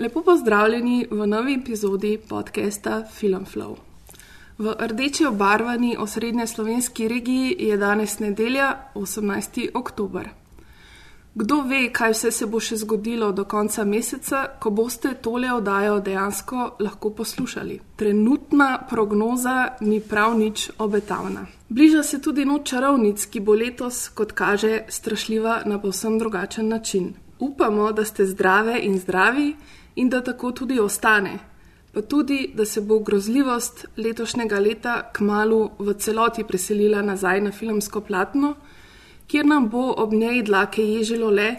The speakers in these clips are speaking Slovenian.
Lepo pozdravljeni v novi epizodi podcasta Filmflow. V rdeči obarvani osrednje slovenski regiji je danes nedelja, 18. oktober. Kdo ve, kaj vse se bo še zgodilo do konca meseca, ko boste tole oddajo dejansko lahko poslušali. Trenutna prognoza ni prav nič obetavna. Bliža se tudi noč čarovnic, ki bo letos, kot kaže, strašljiva na povsem drugačen način. Upamo, da ste zdrave in zdravi in da tako tudi ostane. Pa tudi, da se bo grozljivost letošnjega leta kmalo v celoti preselila nazaj na filmsko platno, kjer nam bo ob njej dlake ježilo le,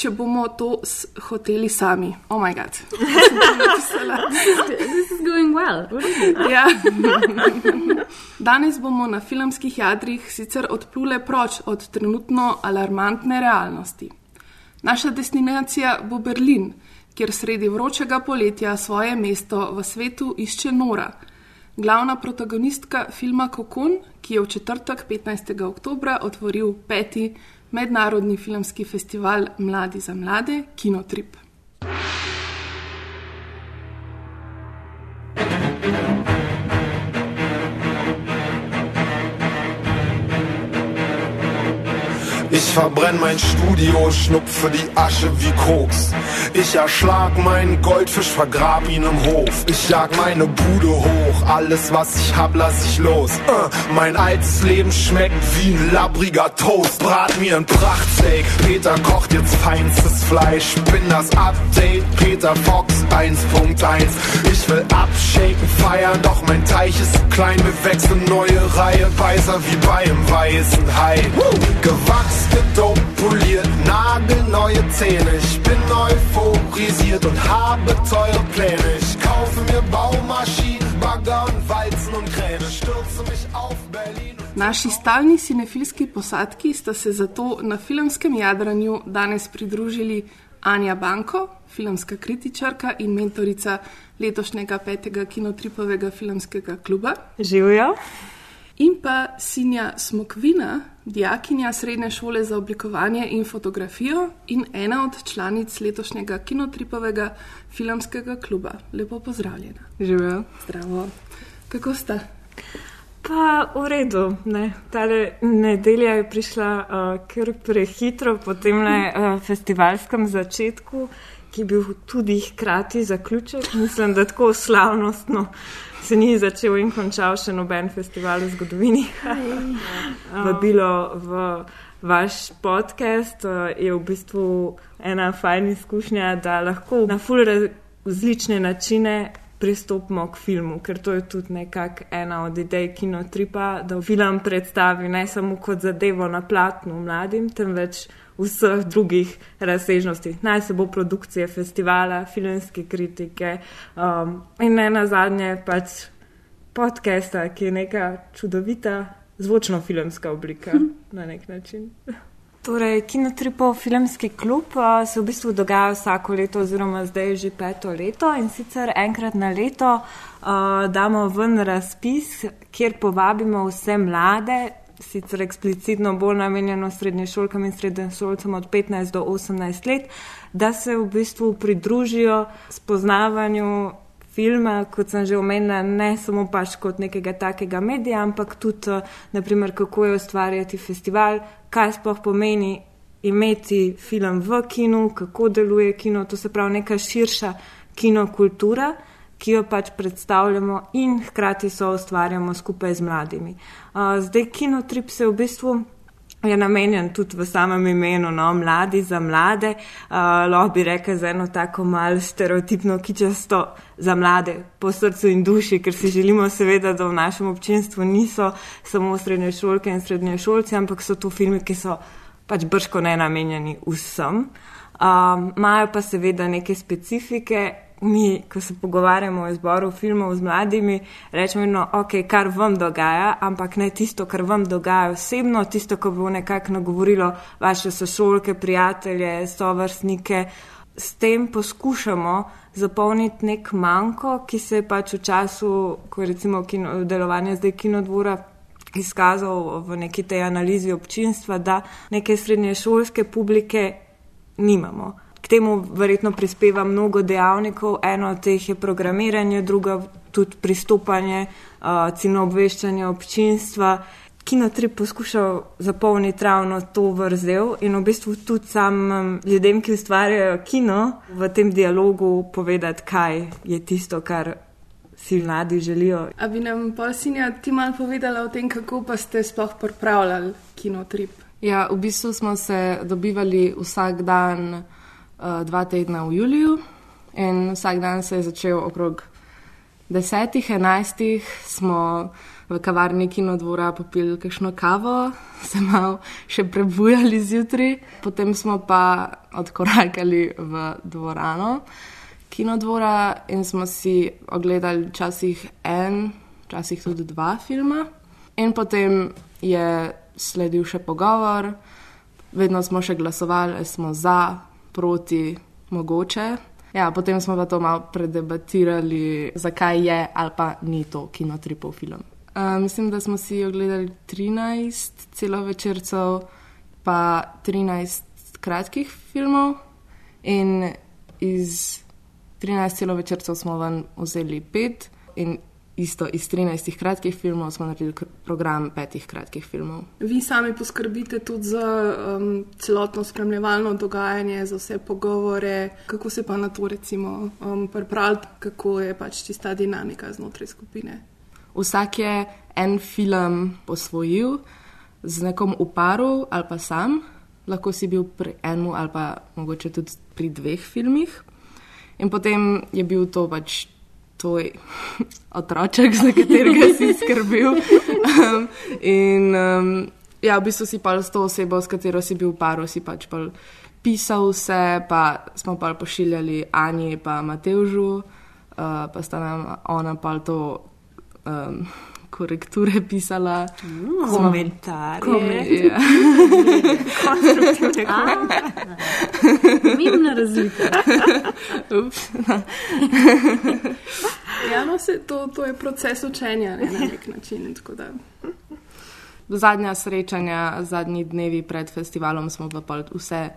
če bomo to hoteli sami. Oh, moj bog. This is going well. Ja. Danes bomo na filmskih jadrih sicer odplule proč od trenutno alarmantne realnosti. Naša destinacija bo Berlin, kjer sredi vročega poletja svoje mesto v svetu išče Nora, glavna protagonistka filma Kokon, ki je v četrtek 15. oktober otvoril peti mednarodni filmski festival Mladi za mlade Kinotrip. Verbrenn mein Studio, schnupfe die Asche wie Koks. Ich erschlag meinen Goldfisch, vergrab ihn im Hof. Ich jag meine Bude hoch, alles was ich hab, lass ich los. Äh, mein altes Leben schmeckt wie ein labbriger Toast. Brat mir ein Prachtsteak, Peter kocht jetzt feinstes Fleisch. Bin das Update, Peter Fox 1.1. Ich will abshaken, feiern, doch mein Teich ist zu klein. Wir wechseln neue Reihe, Beißer wie bei einem weißen Hai. Gewachs, gedopt, poliert, nagelneue Zähne. Ich bin euphorisiert und habe teure Pläne. Ich kaufe mir Baumaschinen, Bagger und Walzen und Kräne. Stürze mich auf Berlin. Naši stalni cinefilski posadki sta se zato na filmskem jadranju danes pridružili Anja Banko, filmska kritičarka in mentorica letošnjega petega kinotripovega filmskega kluba, Živijo. In pa Sinja Smokvina, dijakinja srednje šole za oblikovanje in fotografijo in ena od članic letošnjega kinotripovega filmskega kluba. Lepo pozdravljena. Živijo. Zdravo. Kako sta? Pa v redu. Ne. Tale nedelja je prišla uh, kar prehitro po tem uh, festivalskem začetku, ki je bil tudi hkrati zaključek. Mislim, da tako slavnostno se ni začel in končal še noben festival v zgodovini. Vabilo v vaš podcast uh, je v bistvu ena fajn izkušnja, da lahko na ful različne načine pristopimo k filmu, ker to je tudi nekako ena od idej kinotripa, da film predstavi ne samo kot zadevo na platnu mladim, temveč vseh drugih razsežnosti. Naj se bo produkcije festivala, filmske kritike um, in ne na zadnje pač podcasta, ki je neka čudovita zvočno-filmska oblika na nek način. Torej, Kinotripov filmski klub uh, se v bistvu dogaja vsako leto, oziroma zdaj je že peto leto in sicer enkrat na leto uh, damo ven razpis, kjer povabimo vse mlade, sicer eksplicitno bolj namenjeno srednješolkam in srednješolcem od 15 do 18 let, da se v bistvu pridružijo spoznavanju filma, kot sem že omenila, ne samo pač kot nekega takega medija, ampak tudi, naprimer, kako je ustvarjati festival, kaj sploh pomeni imeti film v kinu, kako deluje kino, to se pravi neka širša kinokultura, ki jo pač predstavljamo in hkrati so ustvarjamo skupaj z mladimi. Zdaj, kinotrip se v bistvu je namenjen tudi v samem imenu, no, mladi za mlade, uh, lahko bi rekel za eno tako malo stereotipno kičasto za mlade po srcu in duši, ker si želimo seveda, da v našem občinstvu niso samo srednje šolke in srednje šolci, ampak so to filmi, ki so pač brško ne namenjeni vsem. Um, Imajo pa seveda neke specifike. Mi, ko se pogovarjamo o izboru filmov z mladimi, rečemo, no, ok, kar vam dogaja, ampak ne tisto, kar vam dogaja osebno, tisto, ko bo nekako nagovorilo vaše sošolke, prijatelje, sovrstnike. S tem poskušamo zapolniti nek manjko, ki se je pač v času, ko je recimo kino, delovanje zdaj kinodvora izkazal v neki tej analizi občinstva, da neke srednješolske publike nimamo. K temu verjetno prispeva mnogo dejavnikov, eno od teh je programiranje, druga tudi pristopanje, uh, ciljno obveščanje občinstva. Kinotrip poskušal zapolniti ravno to vrzel in v bistvu tudi samim ljudem, ki ustvarjajo kino, v tem dialogu povedati, kaj je tisto, kar si mladi želijo. A bi nam pa sinja ti malo povedala o tem, kako pa ste sploh pripravljali kinotrip? Ja, v bistvu smo se dobivali vsak dan uh, dva tedna v juliju in vsak dan se je začel okrog desetih, enajstih, smo v kavarni kinodvora popili kakšno kavo, se malo še prebujali zjutraj, potem smo pa odkorakali v dvorano kinodvora in smo si ogledali včasih en, včasih tudi dva filma. In potem je sledil še pogovor, vedno smo še glasovali, ali smo za, proti, mogoče. Ja, potem smo pa to malo predebatirali, zakaj je ali pa ni to kinotripov film. Uh, mislim, da smo si ogledali 13 celovečercev, pa 13 kratkih filmov, in iz 13 celovečercev smo ven vzeli 5, in isto iz 13 kratkih filmov smo naredili program petih kratkih filmov. Vi sami poskrbite tudi za um, celotno spremljevalno dogajanje, za vse pogovore, kako se pa na to recimo um, pripravljate, kako je pač tista dinamika znotraj skupine. Vsak je en film posvojil z nekom v paru ali pa sam, lahko si bil pri enem ali pa mogoče tudi pri dveh filmih. In potem je bil to pač tvoj otroček, za katerega si skrbel. Um, in um, ja, v bistvu si pa s to osebo, s katero si bil v paru, si pač pa pisal vse, pa smo pa pošiljali Ani in Mateužu, uh, pa sta nam ona pa to. Um, Korekture pisala, mm, komentarje. Komentarje. Konstruktivne komentarje. Pomembna razlika. Ja, no, se, to, to je proces učenja ne, na nek način. Zadnja srečanja, zadnji dnevi pred festivalom smo pa vse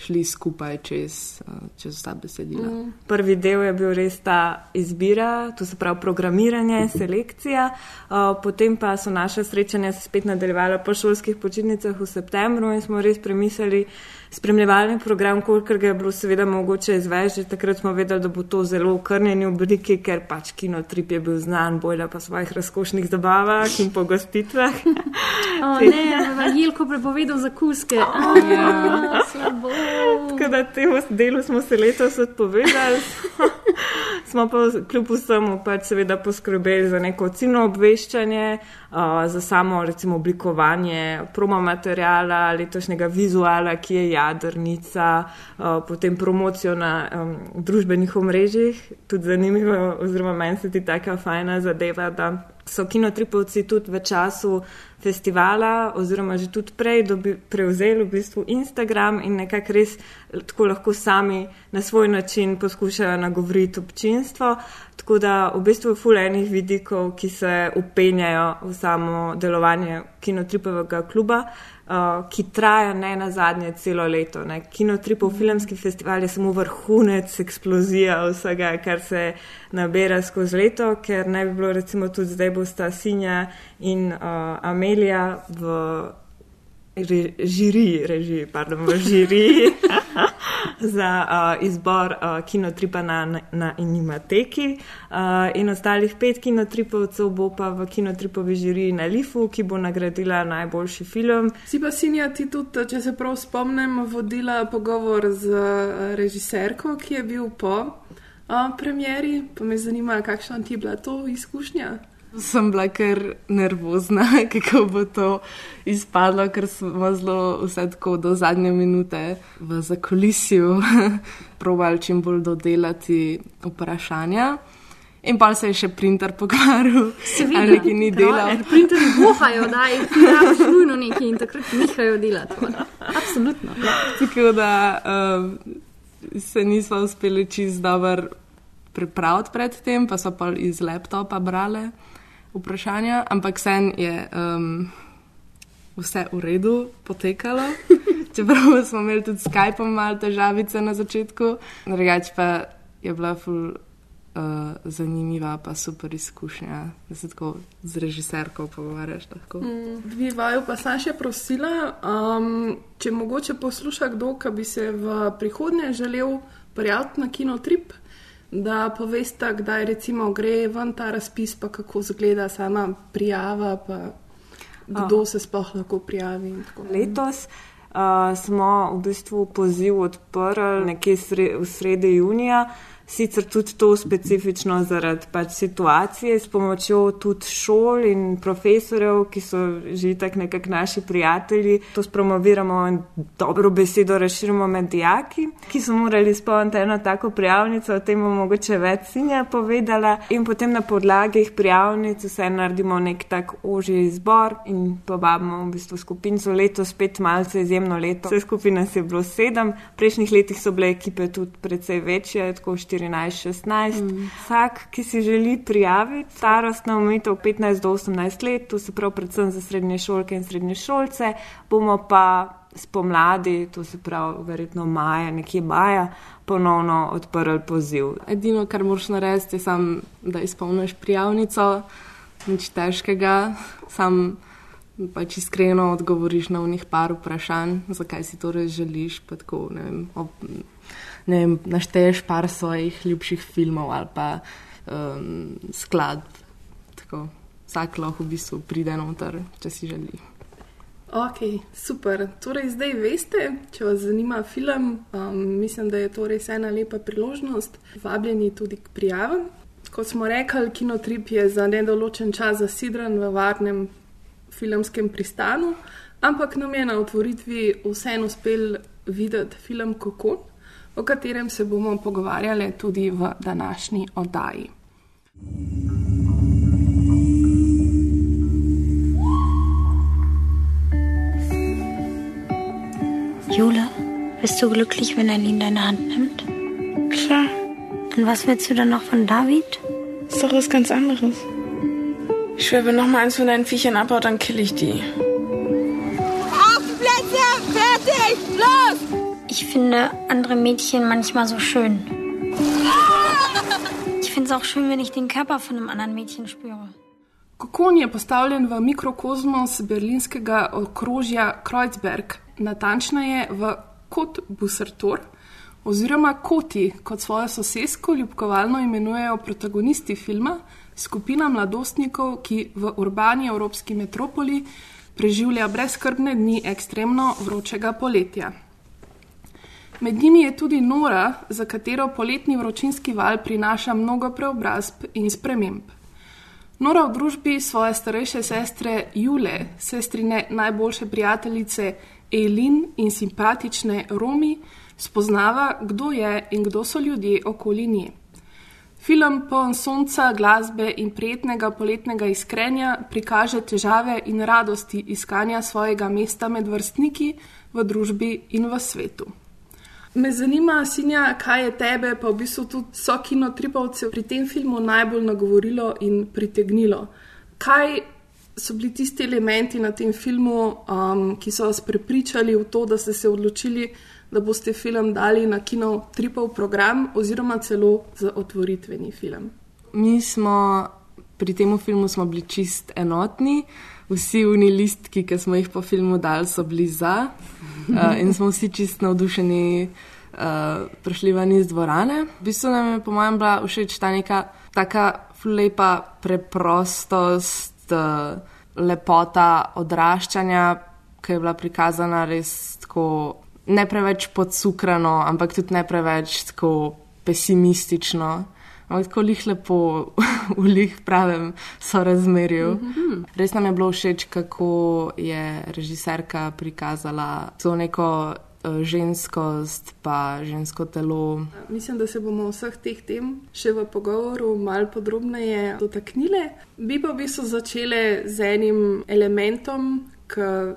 šli skupaj čez, eh, čez vsa besedila. Mm. Prvi del je bil res ta izbira, to se pravi programiranje, selekcija, uh, potem pa so naše srečanja se spet nadaljevala po šolskih počitnicah v septembru in smo res premislili, spremljevalni program, kolikor ga je bilo seveda mogoče izvežiti. Takrat smo vedeli, da bo to zelo okrnjeni obliki, ker pač kinotrip je bil znan, bolj pa svojih razkošnih zabavah in pogostitvah. o, ne, Jelko prepovedal za kuske. Ja, Tako da temu delu smo se letos odpovedali. smo pa kljub vsemu pač seveda poskrbeli za neko ciljno obveščanje, uh, za samo recimo oblikovanje promo materijala, letošnjega vizuala, ki je jadrnica, uh, potem promocijo na um, družbenih omrežjih. Tudi zanimivo, oziroma meni se ti taka fajna zadeva, da so kinotripovci tudi v času festivala, oziroma že tudi prej dobi, prevzeli v bistvu Instagram in nekako res tako lahko sami na svoj način poskušajo nagovoriti občinstvo. Tako da v bistvu je fulejnih vidikov, ki se upenjajo v samo delovanje kinotripovega kluba. Uh, ki traja ne na zadnje celo leto. Ne. Kinotripov filmski festival je samo vrhunec, eksplozija vsega, kar se nabira skozi leto, ker ne bi bilo recimo tudi zdaj bosta Sinja in uh, Amelija v žiriji, reži, pardon, v žiriji za uh, izbor uh, kinotripa na, na Inimateki. Uh, in ostalih pet kinotripovcev bo pa v kinotripovi žiriji na Lifu, ki bo nagradila najboljši film. Si pa Sinja ti tudi, če se prav spomnim, vodila pogovor z režiserko, ki je bil po uh, premjeri. Pa me zanima, kakšna ti je bila to izkušnja. Sem bila kar nervozna, kako bo to izpadlo, ker smo zelo vse tako do zadnje minute v zakolisju provali čim bolj dodelati vprašanja. In pa se je še printer pokvaril, Seveda. ali neki ni delal. Ker printerji vohajo, da rabiš nujno nekaj in takrat nehajo delati. Absolutno. Tako da um, se nismo uspeli čist dobro pripraviti pred tem, pa so pa iz laptopa brali vprašanja, ampak sen je um, vse v redu potekalo. Čeprav smo imeli tudi s Skypom malo težavice na začetku, drugače pa je bila ful. Uh, zanimiva, pa super izkušnja, da se tako z režiserko pogovarjaš. Lahko. Dve vaju pa sem še prosila, um, če mogoče posluša kdo, ki bi se v prihodnje želel prijaviti na kinotrip, da poveste, kdaj recimo gre ven ta razpis, pa kako zgleda sama prijava, pa kdo se sploh lahko prijavi. Letos uh, smo v bistvu poziv odprli nekje sre v sredi junija. Sicer tudi to specifično zaradi pač situacije, s pomočjo tudi šol in profesorjev, ki so že tako nekako naši prijatelji. To spromoviramo in dobro besedo razširimo med dijaki, ki so morali spomniti eno tako prijavnico, o tem bomo mogoče več sinja povedala. In potem na podlagi prijavnic vse naredimo nek tak ožji izbor in povabimo v bistvu skupinco. Letos spet malce izjemno leto. Vse skupine je bilo sedem, v prejšnjih letih so bile ekipe tudi precej večje, tako 14-16. Mm. Vsak, ki si želi prijaviti starostno omejitev 15 do 18 let, to se pravi predvsem za srednje šolke in srednje šolce, bomo pa spomladi, to se pravi verjetno maja, nekje maja, ponovno odprli poziv. Edino, kar moraš narediti, je sam, da izpolniš prijavnico, nič težkega, sam pač iskreno odgovoriš na unih par vprašanj, zakaj si to res želiš. pa Tako, ne vem, ob, vem, našteješ par svojih ljubših filmov ali pa um, skladb. Tako, vsak lahko v bistvu pride noter, če si želi. Ok, super. Torej, zdaj veste, če vas zanima film, um, mislim, da je to res ena lepa priložnost. Vabljeni tudi k prijavam. Kot smo rekli, kinotrip je za nedoločen čas zasidran v varnem filmskem pristanu, ampak nam je na otvoritvi vseeno uspel videti film Kokon, o katerem se bomo pogovarjali tudi v današnji oddaji. Jule, bist du glücklich, wenn er ihn in deine Hand nimmt? Klar, Und was willst du dann noch von David? ist doch was ganz anderes. Ich schwöre, wenn noch mal eins von deinen Viechern abhaut, dann kill ich die. Auf die Plätze! Fertig! Los! Ich finde andere Mädchen manchmal so schön. Ich finde es auch schön, wenn ich den Körper von einem anderen Mädchen spüre. Kokon je postavljen v mikrokozmos berlinskega okrožja Kreuzberg, natančneje v kot Busertor, oziroma Koti, kot svojo sosedsko ljubkovalno imenujejo protagonisti filma, skupina mladostnikov, ki v urbani evropski metropoli preživlja brezskrbne dni ekstremno vročega poletja. Med njimi je tudi Nora, za katero poletni vročinski val prinaša mnogo preobrazb in sprememb. Nora v družbi svoje starejše sestre Jule, sestrine najboljše prijateljice Eileen in simpatične Romi, spoznava, kdo je in kdo so ljudje okoli nje. Film poln sonca, glasbe in prijetnega poletnega iskrenja prikaže težave in radosti iskanja svojega mesta med vrstniki v družbi in v svetu. Me zanima, Sinja, kaj je tebe, pa v bistvu tudi so kinotripovce pri tem filmu najbolj nagovorilo in pritegnilo. Kaj so bili tisti elementi na tem filmu, um, ki so vas prepričali v to, da ste se odločili, da boste film dali na kinotripov program oziroma celo za otvoritveni film? Mi smo pri tem filmu bili čist enotni, vsi uni listki, ki smo jih po filmu dali, so bili za uh, in smo vsi čist navdušeni. Uh, prišli ven iz dvorane. V bistvu nam je, po mojem, bila všeč ta neka tako lepa preprostost, uh, lepota odraščanja, ki je bila prikazana res tako ne preveč podsukrano, ampak tudi ne preveč tako pesimistično. Ampak tako lih lepo, v lih pravem sorazmerju. Mm -hmm. Res nam je bilo všeč, kako je režiserka prikazala to neko uh, ženskost, pa žensko telo. Mislim, da se bomo vseh teh tem še v pogovoru malo podrobneje dotaknili. Bi pa v bistvu začele z enim elementom, ki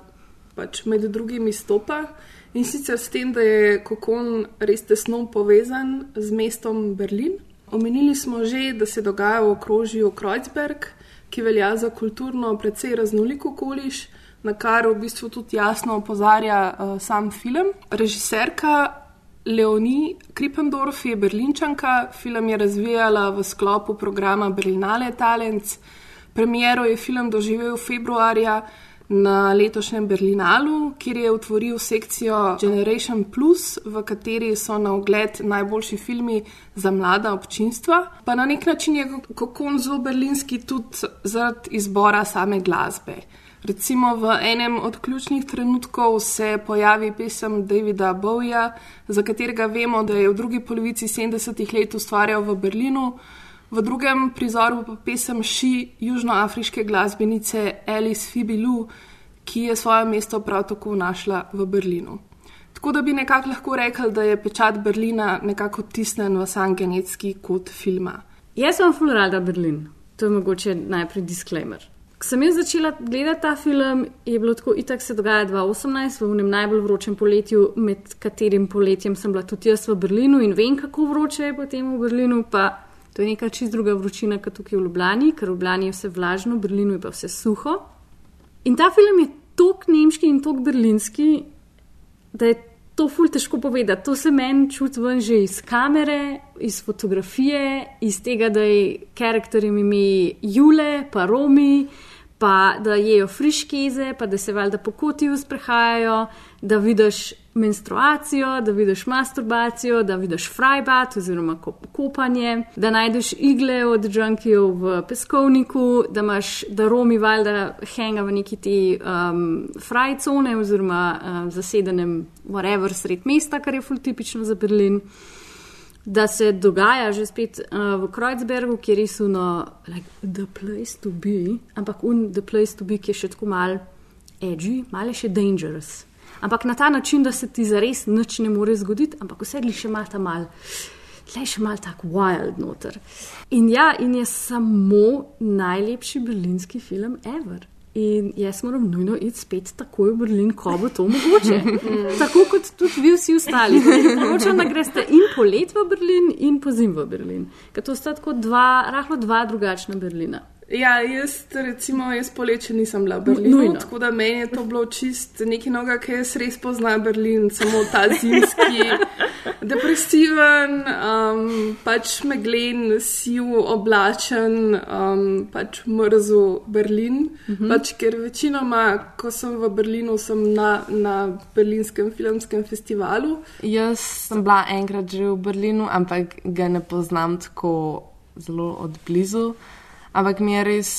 pač med drugim izstopa. In sicer s tem, da je kokon res tesno povezan z mestom Berlin. Omenili smo že, da se dogaja v okrožju Kreuzberg, ki velja za kulturno precej raznoliko okoliš, na kar v bistvu tudi jasno opozarja uh, sam film. Režiserka Leonie Krippendorf je berlinčanka, film je razvijala v sklopu programa Berlinale Talents. Premiero je film doživel februarja na letošnjem Berlinalu, kjer je otvoril sekcijo Generation Plus, v kateri so na ogled najboljši filmi za mlada občinstva. Pa na nek način je kokon zelo berlinski tudi zaradi izbora same glasbe. Recimo v enem od ključnih trenutkov se pojavi pesem Davida Bowja, za katerega vemo, da je v drugi polovici 70-ih let ustvarjal v Berlinu. V drugem prizoru pa pesem Ši južnoafriške glasbenice Alice Fibilu, ki je svoje mesto prav tako našla v Berlinu. Tako da bi nekako lahko rekel, da je pečat Berlina nekako tisnen v sam genetski kot filma. Jaz sem Fulrada Berlin, to je mogoče najprej disclaimer. Ko sem jaz začela gledati ta film, je bilo tako, itak se dogaja 2018, v enem najbolj vročem poletju, med katerim poletjem sem bila tudi jaz v Berlinu in vem, kako vroče je potem v Berlinu. To je neka čist druga vročina kot tukaj v Ljubljani, ker v Ljubljani je vse vlažno, v Berlinu je pa vse suho. In ta film je tako nemški in tako berlinski, da je to ful težko povedati. To se meni čuti ven že iz kamere, iz fotografije, iz tega, da je karakterjem ime Jule, pa Romi, pa da jejo friškeze, pa da se valjda po kotiju sprehajajo, da vidiš menstruacijo, da vidiš masturbacijo, da vidiš frajbat oziroma kopanje, da najdeš igle od džunkijev v peskovniku, da imaš, da Romi valjda henga v neki ti um, frajcone oziroma um, zasedenem whatever sred mesta, kar je ful tipično za Berlin. Da se dogaja že spet uh, v Kreuzbergu, kjer je suno, like, the place to be, ampak un, the place to be, ki je še tako mal edgy, mal je še dangerous ampak na ta način, da se ti zares nič ne more zgoditi, ampak vse gli še malo tam mal. Le še malo tako wild noter. In ja, in je samo najlepši berlinski film ever. In jaz moram nujno iti spet takoj v Berlin, ko bo to mogoče. Tako kot tudi vi vsi ostali. Priporočam, da greste in polet v Berlin, in pozim v Berlin. Ker to sta tako dva, rahlo dva drugačna Berlina. Ja, jaz, recimo, jaz poleče nisem bila v Berlinu, Nujno. tako da meni je to bilo čist nekaj noga, ki jaz res poznam Berlin, samo ta zimski, depresiven, um, pač meglen, siv, oblačen, um, pač mrzu Berlin. Uh -huh. pač, ker večinoma, ko sem v Berlinu, sem na, na berlinskem filmskem festivalu. Jaz sem bila enkrat že v Berlinu, ampak ga ne poznam tako zelo od blizu ampak mi je res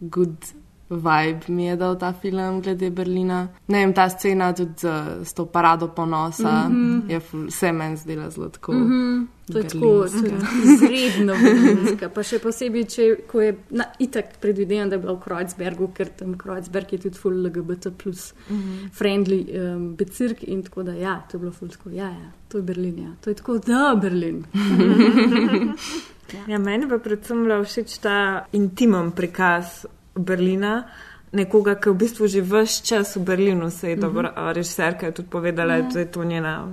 good vibe, mi je dal ta film glede Berlina. Ne vem, ta scena tudi z, z to parado ponosa, mm -hmm. je vse meni zdela zelo tako. Mm -hmm. To je tako, izredno berlinska. Pa še posebej, če ko je na, itak predvidevam, da je bila v Kreuzbergu, ker tam Kreuzberg je tudi full LGBT plus mm -hmm. friendly um, becirk in tako da ja, to je bilo full tako, ja, ja, to je Berlin, ja, to je tako, da Berlin. Ja. Ja, meni pa predvsem je všeč ta intimen prikaz Berlina. Nekoga, ki v bistvu že vse čas v Berlinu, se je dobro, uh. -huh. režiserka je tudi povedala, uh -huh. da je to njena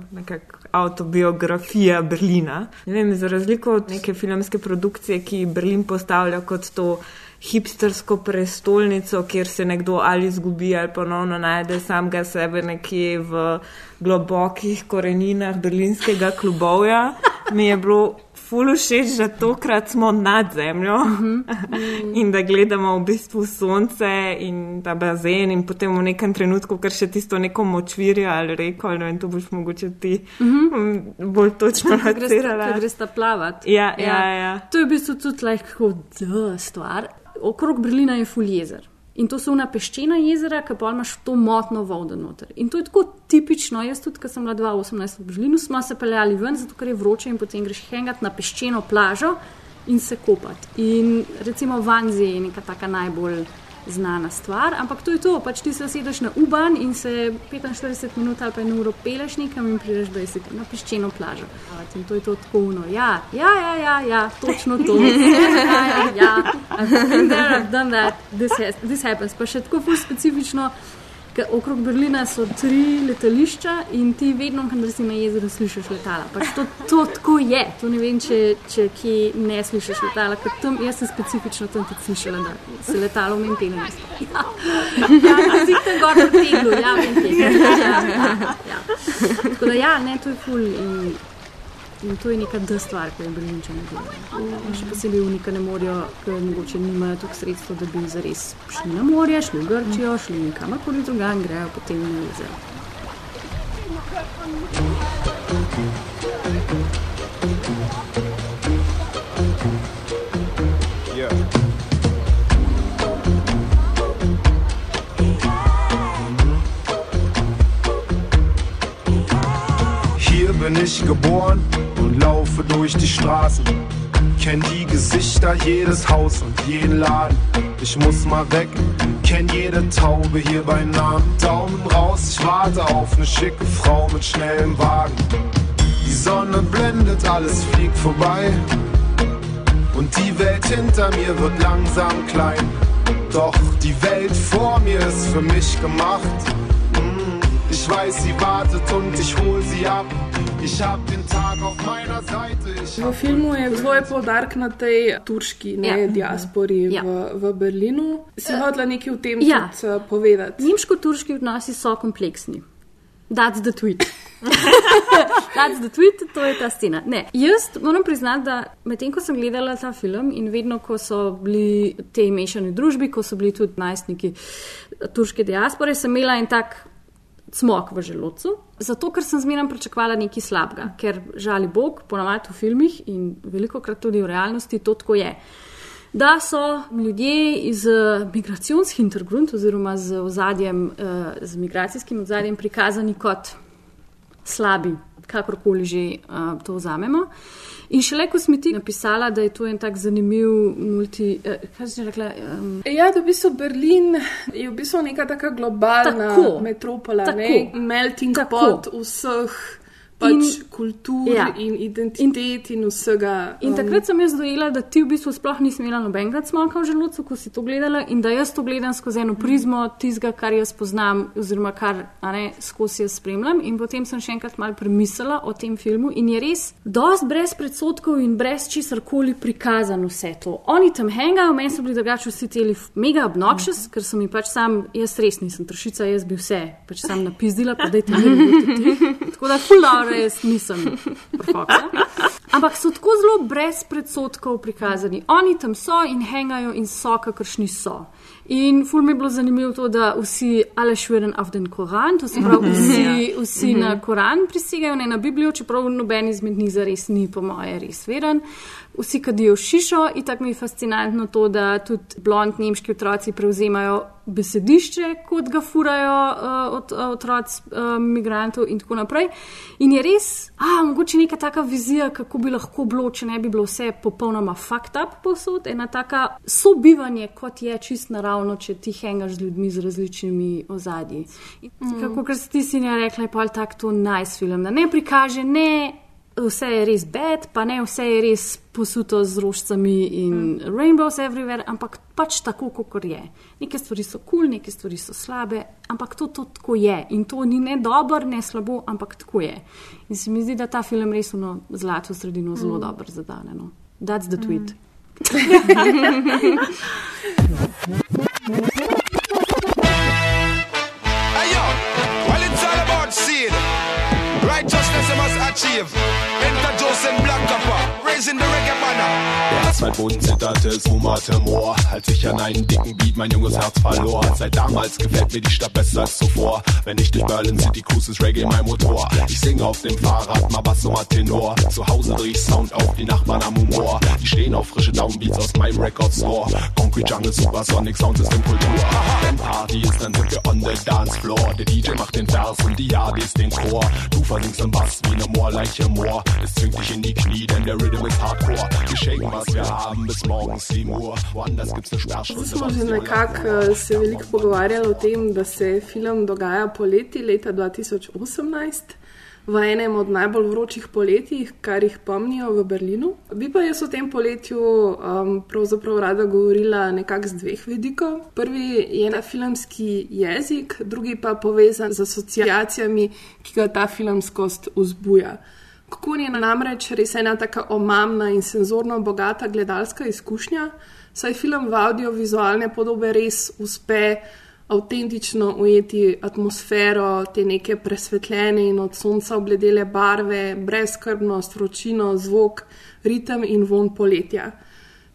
autobiografija Berlina. Ne vem, za razliko od neke filmske produkcije, ki Berlin postavlja kot to hipstersko prestolnico, kjer se nekdo ali izgubi ali ponovno najde samega sebe nekje v globokih koreninah berlinskega klubovja, mi je bilo fulu všeč, da tokrat smo nad zemljo uh -huh. in da gledamo v bistvu sonce in ta bazen in potem v nekem trenutku, ker še tisto neko močvirje ali reko, ali vem, to boš mogoče ti uh -huh. bolj točno. Da greš ta plavati. Ja, ja, ja, ja. To je v bistvu tudi lahko like, stvar. Okrog Berlina je ful jezer. In to so una peščena jezera, ki pa imaš to motno vodo noter. In to je tako tipično. Jaz tudi, ko sem bila 2018 v Berlinu, smo se peljali ven, zato ker je vroče in potem greš hengat na peščeno plažo. in se kopati. In recimo Vanzi je neka taka najbolj znana stvar, ampak to je to, pač ti se usedeš na Uban in se 45 minut ali pa eno uro peleš nekam in prideš 20 na piščeno plažo. In to je to tako uno. Ja, ja, ja, ja, ja točno to. ja, ja, ja. I've been there, I've done that, this, has, this happens. Pa še tako specifično. Okrog Berlina so tri letališča in ti vedno, kadar si na jezeru, slišiš letala. Pač to, to tako je. To ne vem, če, če kje ne slišiš letala. Tam, jaz sem specifično tam tudi slišala, da se letalo v Mentelu. Ja, ja, si tam gor v teglu, ja, v Mentelu. Ja, ja, ja. Tako da ja, ne, to je ful. In, In to je neka druga stvar, ki je delajo. Še posebej unika ne morejo, ker mogoče nimajo toliko sredstev, da bi zares šli na morje, šli v Grčijo, šli kamorkoli drugam, grejo potem na jezero. Hier bin ich geboren und laufe durch die Straßen. Kenn die Gesichter, jedes Haus und jeden Laden. Ich muss mal weg, kenn jede Taube hier bei Namen. Daumen raus, ich warte auf eine schicke Frau mit schnellem Wagen. Die Sonne blendet, alles fliegt vorbei. Und die Welt hinter mir wird langsam klein. Doch die Welt vor mir ist für mich gemacht. Ich weiß, sie wartet und ich hol sie ab. Ich hab den Tag auf meiner Seite. V filmu je tvoj podarek na tej turški ne, Ja. diaspori Ja. v, v Berlinu. Si hodila nekaj o tem Ja. tudi eh, povedati? Nemško-turški odnosi so kompleksni. That's the tweet. That's the tweet, to je ta scena. Ne, jaz moram priznati, da medtem ko sem gledala ta film in vedno, ko so bili te mešane družbi, ko so bili tudi najstniki turške diaspore, sem imela en tak cmok v želodcu. Zato, ker sem zmeraj pričakovala nekaj slabega, ker žali Bog, ponavadi v filmih in veliko krat tudi v realnosti to tako je. Da so ljudje iz migracijskih intergrund oziroma z, ozadjem, eh, z migracijskim ozadjem prikazani kot slabi, kakorkoli že uh, to vzamemo. In šele ko sem ti napisala, da je to en tak zanimiv multi. Uh, kaj si že rekla? Um, Ja, da v bistvu Berlin je v bistvu neka taka globalna Tako. metropola, Tako. ne? melting Tako. pot vseh pač In- kultur ja. in identitet in, in vsega. In um, takrat sem jaz dojela, da ti v bistvu sploh nisi imela nobenega smoka v želodcu, ko si to gledala, in da jaz to gledam skozi eno prizmo tistega, kar jaz poznam, oziroma kar ne, skozi jaz spremljam. In potem sem še enkrat malo premislila o tem filmu in je res dosti brez predsotkov in brez česar koli prikazano vse to. Oni tam hangajo, meni so bili drugače vsi teli mega obnoxious, ker sem jim pač sam, jaz res nisem tršica, jaz bi vse pač sam napizdila, pa dajte mi biti. Tako da, ful dobro, jaz nisem profoksa. Ampak so tako zelo brez predsotkov prikazani. Oni tam so in hangajo in so, kakršni so. In ful mi je bilo zanimivo to, da vsi alle šviren av den Koran, to se pravi, vsi, vsi na Koran prisegajo, ne na Biblijo, čeprav noben izmed njih zares ni, po moje, res veren. Vsi kadijo šišo in tako mi je fascinantno to, da tudi blond nemški otroci prevzemajo besedišče, kot ga furajo uh, od, uh, otroci uh, migrantov in tako naprej. In je res, a mogoče neka taka vizija, kako bi lahko bilo, če ne bi bilo vse popolnoma fucked up posod, ena taka sobivanje, kot je čist naravno, če ti hengaš z ljudmi z različnimi ozadji. Mm. Kako kar si ti si ne rekla, je pa tak to nice film, da ne prikaže ne. Vse je res bed, pa ne vse je res posuto z rožcami in mm. rainbows everywhere, ampak pač tako, kot je. Neke stvari so kul, cool, neke stvari so slabe, ampak to, to tako je. In to ni ne dobro, ne slabo, ampak tako je. In se mi zdi, da ta film res v zlato sredino zelo mm. dobro zadane. No. That's the tweet. Hey achieve. Enter Joseph Black Pepper, raising the reggae banner. Mein Boden zitterte, es Moor. Als ich an einen dicken Beat mein junges Herz verlor. Seit damals gefällt mir die Stadt besser als zuvor. Wenn ich durch Berlin City cruise, ist Reggae mein Motor. Ich singe auf dem Fahrrad, mal Bass oder Tenor. Zu Hause dreh ich Sound auf, die Nachbarn am Humor. Die stehen auf frische Downbeats aus meinem Record Store. Concrete Jungle, Supersonic Sound System Kultur. Wenn Party ist, dann sind wir on the dance floor. Der DJ macht den Vers und die Yardis den Chor. Du versinkst im Bass wie ne Moorleiche Moor. Es zwingt dich in die Knie, denn der Rhythm ist hardcore. Wir shaken, was wir haben, bis morgens 7 Uhr. Woanders gibt's eine Zdaj Sperrstunde. smo was že nekako eh, se veliko pogovarjali o tem, da se film dogaja poleti leta 2018. V enem od najbolj vročih poletij, kar jih pomnijo v Berlinu. Bi pa jaz o tem poletju um, pravzaprav rada govorila nekako z dveh vidikov. Prvi je na filmski jezik, drugi pa povezan z asociacijami, ki ga ta filmskost vzbuja. Kako je namreč res ena tako omamna in senzorno bogata gledalska izkušnja, saj film v audiovizualne podobe res uspe avtentično ujeti atmosfero, te neke presvetljene in od sonca obledele barve, brezkrbnost, vročino, zvok, ritem in von poletja.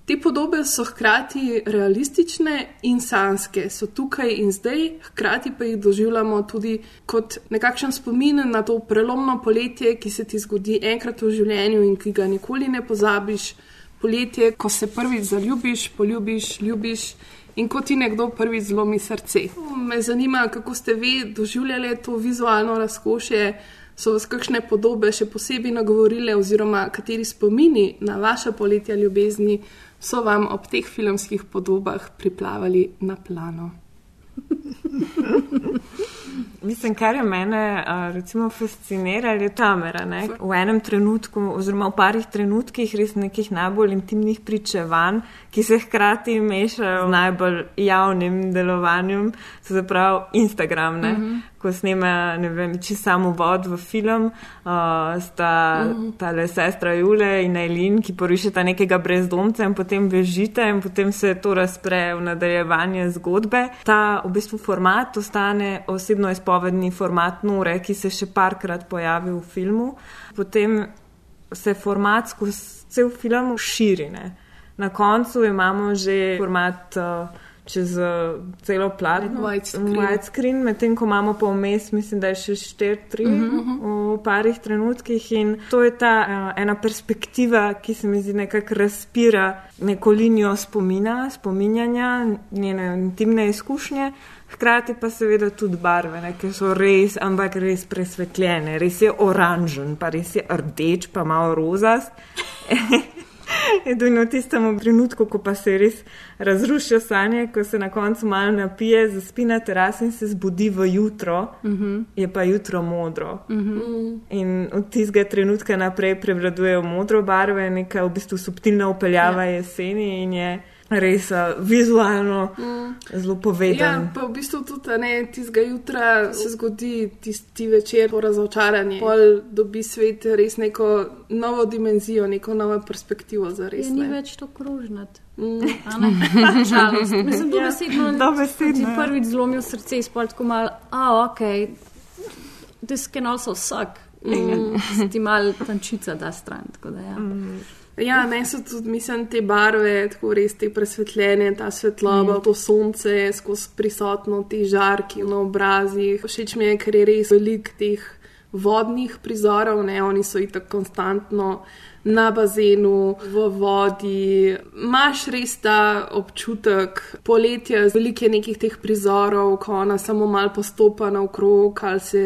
Te podobe so hkrati realistične in sanske, so tukaj in zdaj, hkrati pa jih doživljamo tudi kot nekakšen spomin na to prelomno poletje, ki se ti zgodi enkrat v življenju in ki ga nikoli ne pozabiš. Poletje, ko se prvič zaljubiš, poljubiš, ljubiš in ko ti nekdo prvič zlomi srce. Me zanima, kako ste vi doživljali to vizualno razkošje, so vas kakšne podobe še posebej nagovorile, oziroma kateri spomini na vaše poletje ljubezni so vam ob teh filmskih podobah priplavali na plano. Mislim, kar je mene recimo fasciniralo, je kamera. Ne? V enem trenutku, oziroma v parih trenutkih, res nekih najbolj intimnih pričevanj, ki se hkrati mešajo z najbolj javnim delovanjem, so zapravo Instagram. Ne? Mhm. Ko snema, ne vem, če samo vod v film, uh, sta Mhm. tale sestra Jule in Eileen, ki porišeta nekega brezdomca in potem bežite in potem se to razpre v nadaljevanje zgodbe. Ta v bistvu format ostane osebno izpovedni format Nore, ki se še parkrat pojavi v filmu. Potem se format skozi cel film širi. Ne. Na koncu imamo že format. Uh, Čez uh, celo platno, Widescreen. widescreen, medtem ko imamo pa vmes, mislim, da je še 4-3 Mhm. v parih trenutkih. In to je ta uh, ena perspektiva, ki se mi zdi nekako razpira neko linijo spomina, spominjanja, njene intimne izkušnje. Hkrati pa seveda tudi barve, ne, ki so res, ampak res presvetljene, res je oranžen, pa res je rdeč, pa malo rozast. Edino v tistem trenutku, ko pa se res razrušijo sanje, ko se na koncu malo napije, zaspi na terasi in se zbudi v jutro, Mhm. je pa jutro modro. Mhm. In od tistega trenutka naprej prevladujejo modro barve, neka v bistvu subtilna upeljava ja. jeseni in je res uh, vizualno Mm. zelo povedan. Ja, pa v bistvu tudi ne, tistega jutra se zgodi tisti večer, to razočaranje. Pol dobi svet res neko novo dimenzijo, neko novo perspektivo za res. Je ni ne. več to krožnat. Mm. A ne? Žalost. Mislim, da Ja, besedno, dobesedno, ti ja. prvič zlomil srce izpod tako mal, a ok, this can also suck. Mm. Ti mal tančica da stran, tako da ja. Mm. Ja, ne so tudi, mislim, te barve, tako res te presvetljene, ta svetloba, mm. to sonce, skozi prisotno, ti žarki na obrazih. Všeč mi je, ker je res velik teh vodnih prizorov, ne, oni so itak konstantno na bazenu, v vodi. Imaš res ta občutek poletja, veliko je nekih teh prizorov, ko ona samo mal postopa naokrog ali se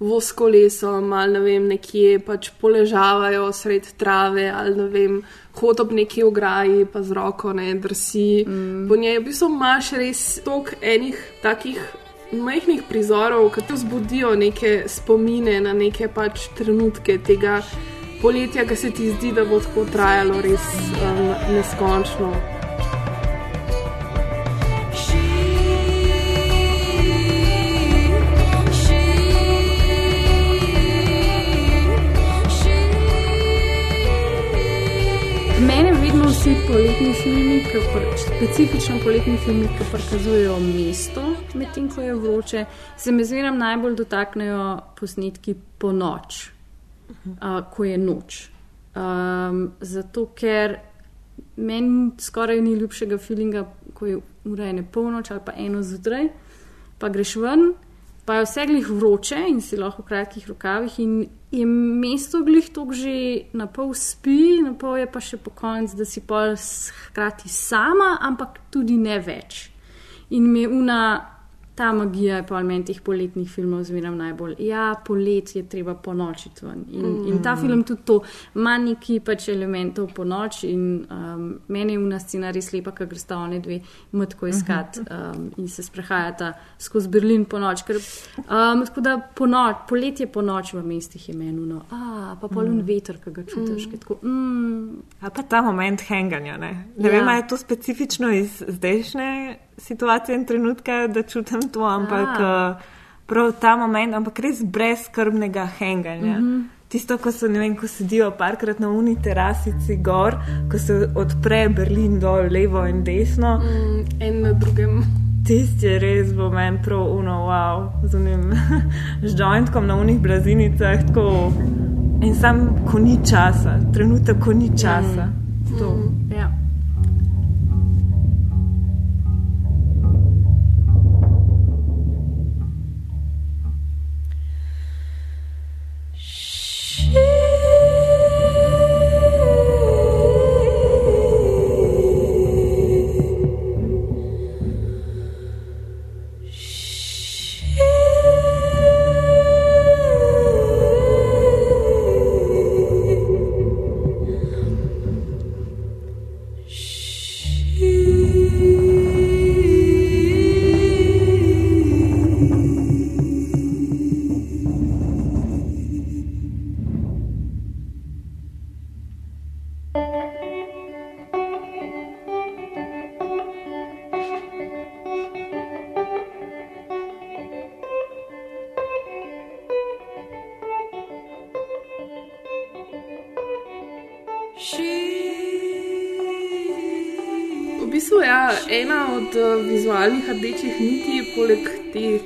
voz kolesom ali ne vem, nekje pač poležavajo sred trave ali ne vem, hod ob neki ograji, pa z roko ne drsi. Mm. Po njej v bistvu imaš res toliko enih takih. Majhnih prizorov, ki ti vzbudijo neke spomine na neke pač trenutke tega poletja, ki se ti zdi, da bo tako trajalo res um, neskončno. Vsi poletni filmi, pr- specifično poletni filmi, ki prikazujejo mesto, medtem ko je vroče, se me zmeraj najbolj dotaknejo posnetki po noč, uh, ko je noč. Um, zato, ker meni skoraj ni ljubšega feelinga, ko je ura ena polnoč ali pa eno zjutraj, pa greš ven, pa je vse glih vroče in si lahko v kratkih rokavih in je mesto glih tok že na pol spi, na pol je pa še po koncu, da si pol hkrati sama, ampak tudi ne več. In mi je una ta magija je pa meni teh poletnih filmov zmeraj najbolj. Ja, polet je treba po noči ven. In, mm. in ta film tudi to ima neki pač elementov po noči. In um, meni je v nas scena res lepa, ker gre sta oni dve mrtko iskat um, in se sprehajata skozi Berlin po noč. Ker, um, tako da po noč, poletje po noč v mestih je menuno, a pa polun mm. veter, ki ga čutiš. Mm. Tako, mm. A pa ta moment hanganja. Ne, ne ja. vem, je to specifično iz zdajšnje situacije in trenutke, da čutim to, ampak uh, prav ta moment, ampak res brezkrbnega hanganja. Mm -hmm. Tisto, ko, so, vem, ko sedijo parkrat na uni terasici gor, ko se odpre Berlin dol, levo in desno. Mm, en na drugem. Tisti je res v meni prav uno, wow, z unim žointkom na unih blazinicah, tako. In sam, ko ni časa, trenutek, ko ni časa. Mm. Mm.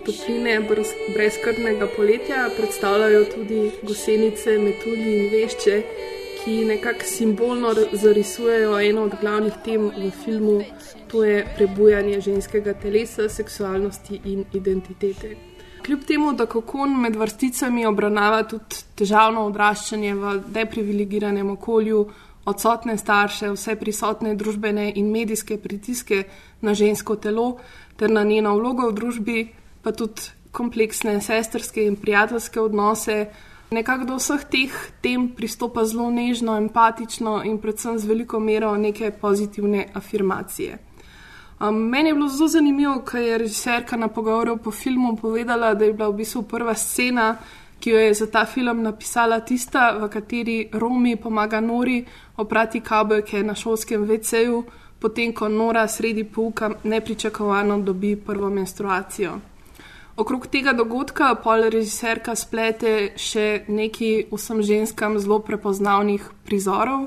Topline brez, brezkrvnega poletja, predstavljajo tudi gosenice, metulji in vešče, ki nekako simbolno zarisujejo eno od glavnih tem v filmu, to je prebujanje ženskega telesa, seksualnosti in identitete. Kljub temu, da kokon med vrsticami obravnava tudi težavno odraščanje v deprivilegiranem okolju, odsotne starše, vse prisotne družbene in medijske pritiske na žensko telo ter na njeno vlogo v družbi, pa tudi kompleksne sestrske in prijateljske odnose. Nekako do vseh teh tem pristopa zelo nežno, empatično in predvsem z veliko mero neke pozitivne afirmacije. Um, meni je bilo zelo zanimivo, ker je režiserka na pogovoru po filmu povedala, da je bila v bistvu prva scena, ki jo je za ta film napisala tista, v kateri Romi pomaga Nori oprati kabelke na šolskem VC-ju, potem ko Nora sredi pouka nepričakovano dobi prvo menstruacijo. Okrog tega dogodka pol režiserka splete še neki vsem ženskam zelo prepoznavnih prizorov,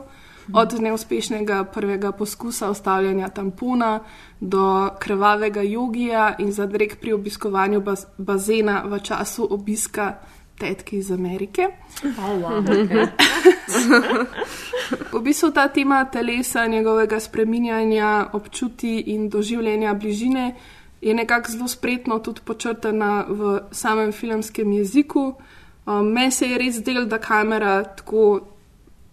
od neuspešnega prvega poskusa ostavljanja tampona do krvavega jogija in zadrek pri obiskovanju baz bazena v času obiska tetke iz Amerike. Oh, wow. v bistvu ta tema telesa, njegovega spreminjanja, občuti in doživljanja bližine je nekako zelo spretno tudi počrtana v samem filmskem jeziku. Um, Meni se je res del, da kamera tako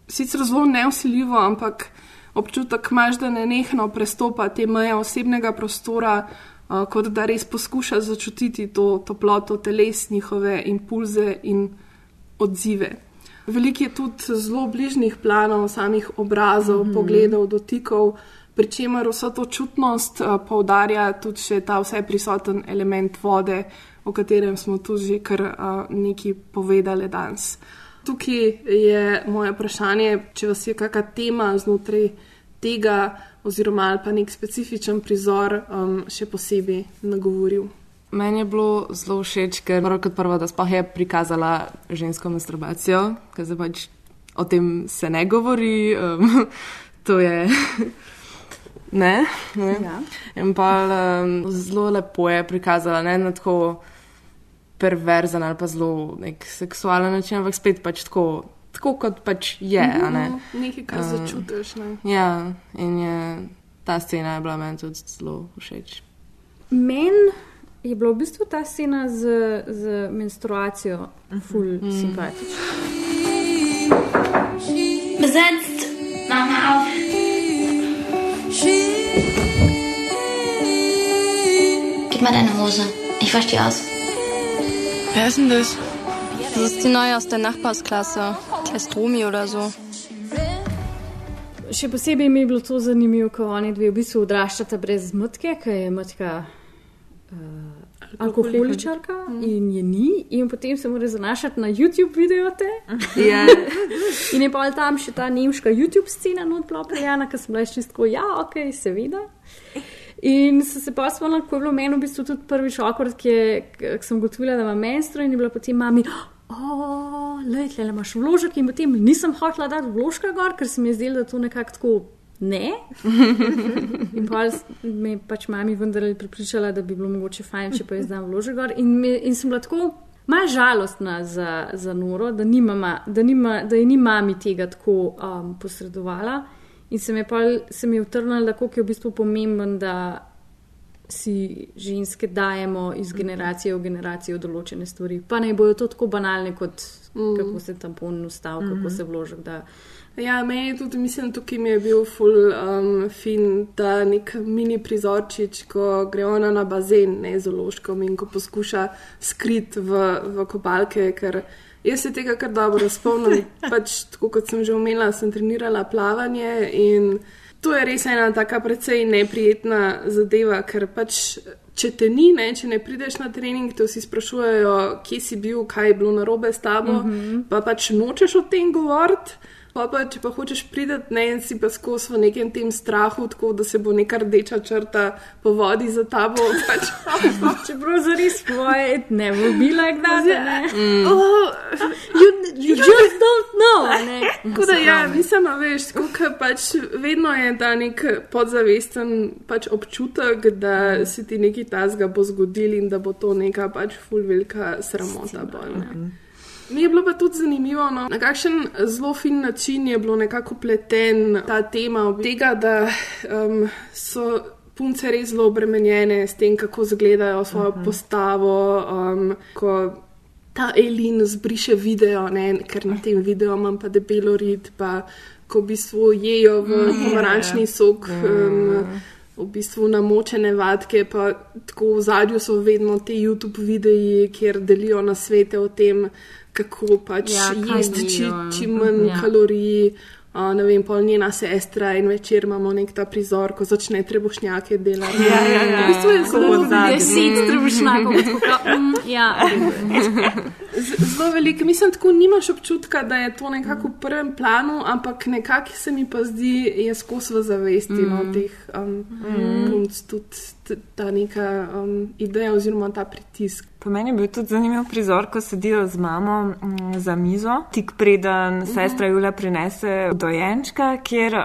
sicer zelo neusiljivo, ampak občutek imaš, da ne nehno prestopa te meje osebnega prostora kot da res poskuša začutiti to toploto teles, njihove impulze in odzive. Veliko je tudi zelo bližnjih planov, samih obrazov, mm -hmm. pogledov, dotikov, pri čemer vso to čutnost uh, poudarja tudi še ta vse prisoten element vode, o katerem smo tudi že kar uh, nekaj povedali danes. Tukaj je moje vprašanje, če vas je kakšna tema znotraj tega oziroma ali pa nek specifičen prizor um, še posebej nagovoril. Meni je bilo zelo všeč, ker kot prvo, da sploh je prikazala žensko masturbacijo, ker se pač o tem se ne govori. Um, to je. Ne. ne. Ja. In pa um, zelo lepo je prikazala, ne na tako perverzen ali pa zelo nek seksualen način, ampak spet pač tako tako kot pač je. Ne? Mhm, nekaj, kar uh, začutiš. Ne? Ja, in je, ta scena je bila meni tudi zelo všeč. Meni je bila v bistvu ta scena z, z menstruacijo ful mm. simpatična. Besetzt, mach mal auf. Gib mal deine Hose. Ich Ich verstehe aus. Wer ist denn das? Das ist die neue aus der Nachbarsklasse. Die heißt Romi oder so. Še posebej mi je bilo to zanimivo, ko oni dve v bistvu odraščata brez matke, ki je matka uh, alkoholičarka in je ni, in potem se mora zanašati na YouTube videote. Ja. in je pa tam še ta nemška YouTube scena not bila prejana, ker sem bila čistko, ja, ok, seveda. In so se pa spomnila, ko je bilo meni v bistvu tudi prvi šokor, ki je, sem gotovila, da ima menstru in je bila potem mami. O, le, le imaš vložek, in potem nisem hotela dati vložka gor, ker se mi je zdelo, da to nekako tako ne. In pa me je pač mami vendarle pripričala, da bi bilo mogoče fajn, če pa jaz dam vložek gor. In, me, in sem bila tako malo žalostna za, za Noro, da, ni mama, da, nima, da je ni mami tega tako um, posredovala. In se mi je, pol, se mi je utrnilo, da je v bistvu pomemben, da si ženske dajemo iz generacije v generacijo določene stvari. Pa naj bojo to tako banalne, kot mm. kako se tampon ustavi, mm -hmm. kako se vložek da. Ja, meni je tudi, mislim, tukaj mi je bil ful um, fin, da nek mini prizorčič, ko gre ona na bazen, ne z ološkom in ko poskuša skrit v, v kopalke, ker jaz se tega kar dobro spomnim. pač, tako kot sem že omenila, sem trenirala plavanje in to je res ena taka precej neprijetna zadeva, ker pač. Če te ni, ne, če ne prideš na trening, te vsi sprašujejo, kje si bil, kaj je bilo narobe s tabo, mm -hmm. pa pač nočeš o tem govoriti. Pa pa, če pa hočeš priti, ne in si pa skozi v nekem tem strahu, tako da se bo neka rdeča črta po vodi za tabo. Pač. Čeprav za res tvoje, ne bo bila kdaj. Mm. Oh, you, you just don't know. Tako da, ja, mislim, a veš, tako kot pač vedno je ta nek podzavesten pač občutek, da se ti nekaj tazga bo zgodil in da bo to neka pač ful velika sramota. Bolj, ne. Mi je bilo pa tudi zanimivo, no, na kakšen zelo fin način je bilo nekako pleten ta tema od tega, da um, so punce res zelo obremenjene s tem, kako izgledajo svojo uh -huh. postavo. Um, ko ta Elin zbriše video, ne, ker na tem videu imam pa debelo rit, pa ko v bistvu jejo v pomarančni sok. Um, V bistvu namočene vadke, pa tako v zadju so vedno te YouTube videi, kjer delijo na svete o tem, kako pač Ja, jesti či, čim manj Ja. kalorij. Uh, ne vem, pol njena sestra in večer imamo nek ta prizor, ko začne trebušnjake delati. Ja, ja, ja. V bistvu je zelo Deset trebušnjakov, mm, ja. Zelo veliko, mislim, tako nimaš občutka, da je to nekako v prvem planu, ampak nekako se mi pa zdi, je skozi v zavesti mm. no, teh um, mm. punc tudi ta neka um, ideja oziroma ta pritisk. Po meni je bil tudi zanimiv prizor, ko sedijo z mamo mm, za mizo, tik preden -huh. sestra Julija prinese dojenčka, kjer uh,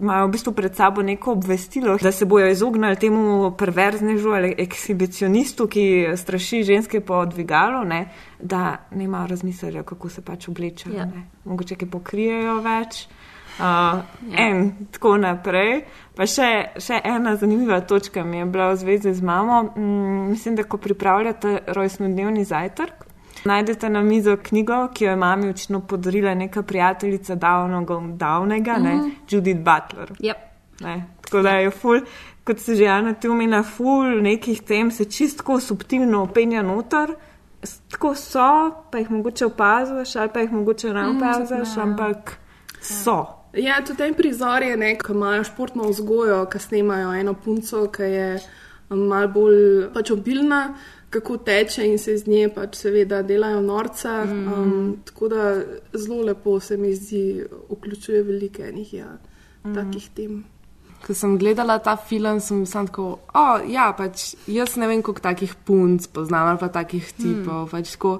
imajo v bistvu pred sabo neko obvestilo, da se bojo izognili temu perverznežu ali ekshibicionistu, ki straši ženske po dvigalu, ne, da ne imajo razmisleka, kako se pač oblečejo. Ja. ne. Mogoče ki pokrijejo več. Uh, ja. En, tako naprej. Pa še, še ena zanimiva točka mi je bila v zvezi z mamo. Mm, mislim, da ko pripravljate rojstnodnevni zajtrk, najdete na mizo knjigo, ki jo je mami očitno podarila neka prijateljica davnega, davnega mm -hmm. ne, Judith Butler. Yep. Ne, tako da je ful, kot se že Jana ti omenja, ful nekih tem se čistko subtilno openja noter. Tako so, pa jih mogoče opaziš, ali pa jih mogoče ne Mm, opaziš, ja. ampak so. Ja, tudi ten prizor je, ne, ko imajo športno vzgojo, ko snemajo eno punco, ki je um, malo bolj pač obilna, kako teče in se iz nje pač seveda delajo norca. Mm. Um, tako da zelo lepo se mi zdi, vključuje veliko enih ja, mm. takih tem. Ko sem gledala ta film, sem samo tako, o, ja, pač jaz ne vem, koliko takih punc poznam ali pa takih tipov. Mm. Pač tako,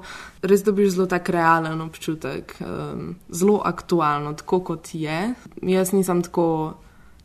res dobiš zelo tak realen občutek, um, zelo aktualno, tako kot je. Jaz nisem tako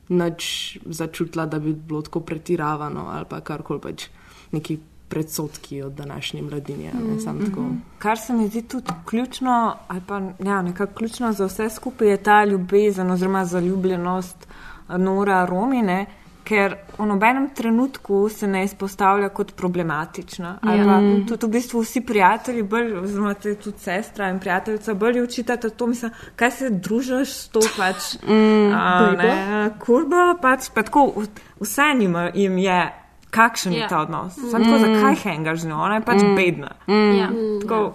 nič začutila, da bi bilo tako pretiravano ali pa karkoli pač neki predsotki od današnje mladine. Mm. Sam tako. Kar se mi zdi tudi ključno, ali pa ja, nekako ključno za vse skupaj, je ta ljubezen oziroma zaljubljenost Nora Romine, ker v nobenem trenutku se ne izpostavlja kot problematična. Ali Ja. pa tudi v bistvu vsi prijatelji, bolj, oziroma tudi sestra in prijateljica, bolj učitate to, mislim, kaj se družiš s to pač. Mm, a, kurbo. ne, kurbo, pač pa tako, vse njima jim je kakšen Ja. je ta odnos. Sam tako, Mm. zakaj hengaš z njo, ona je pač Mm. bedna. Mm. Ja. Tako,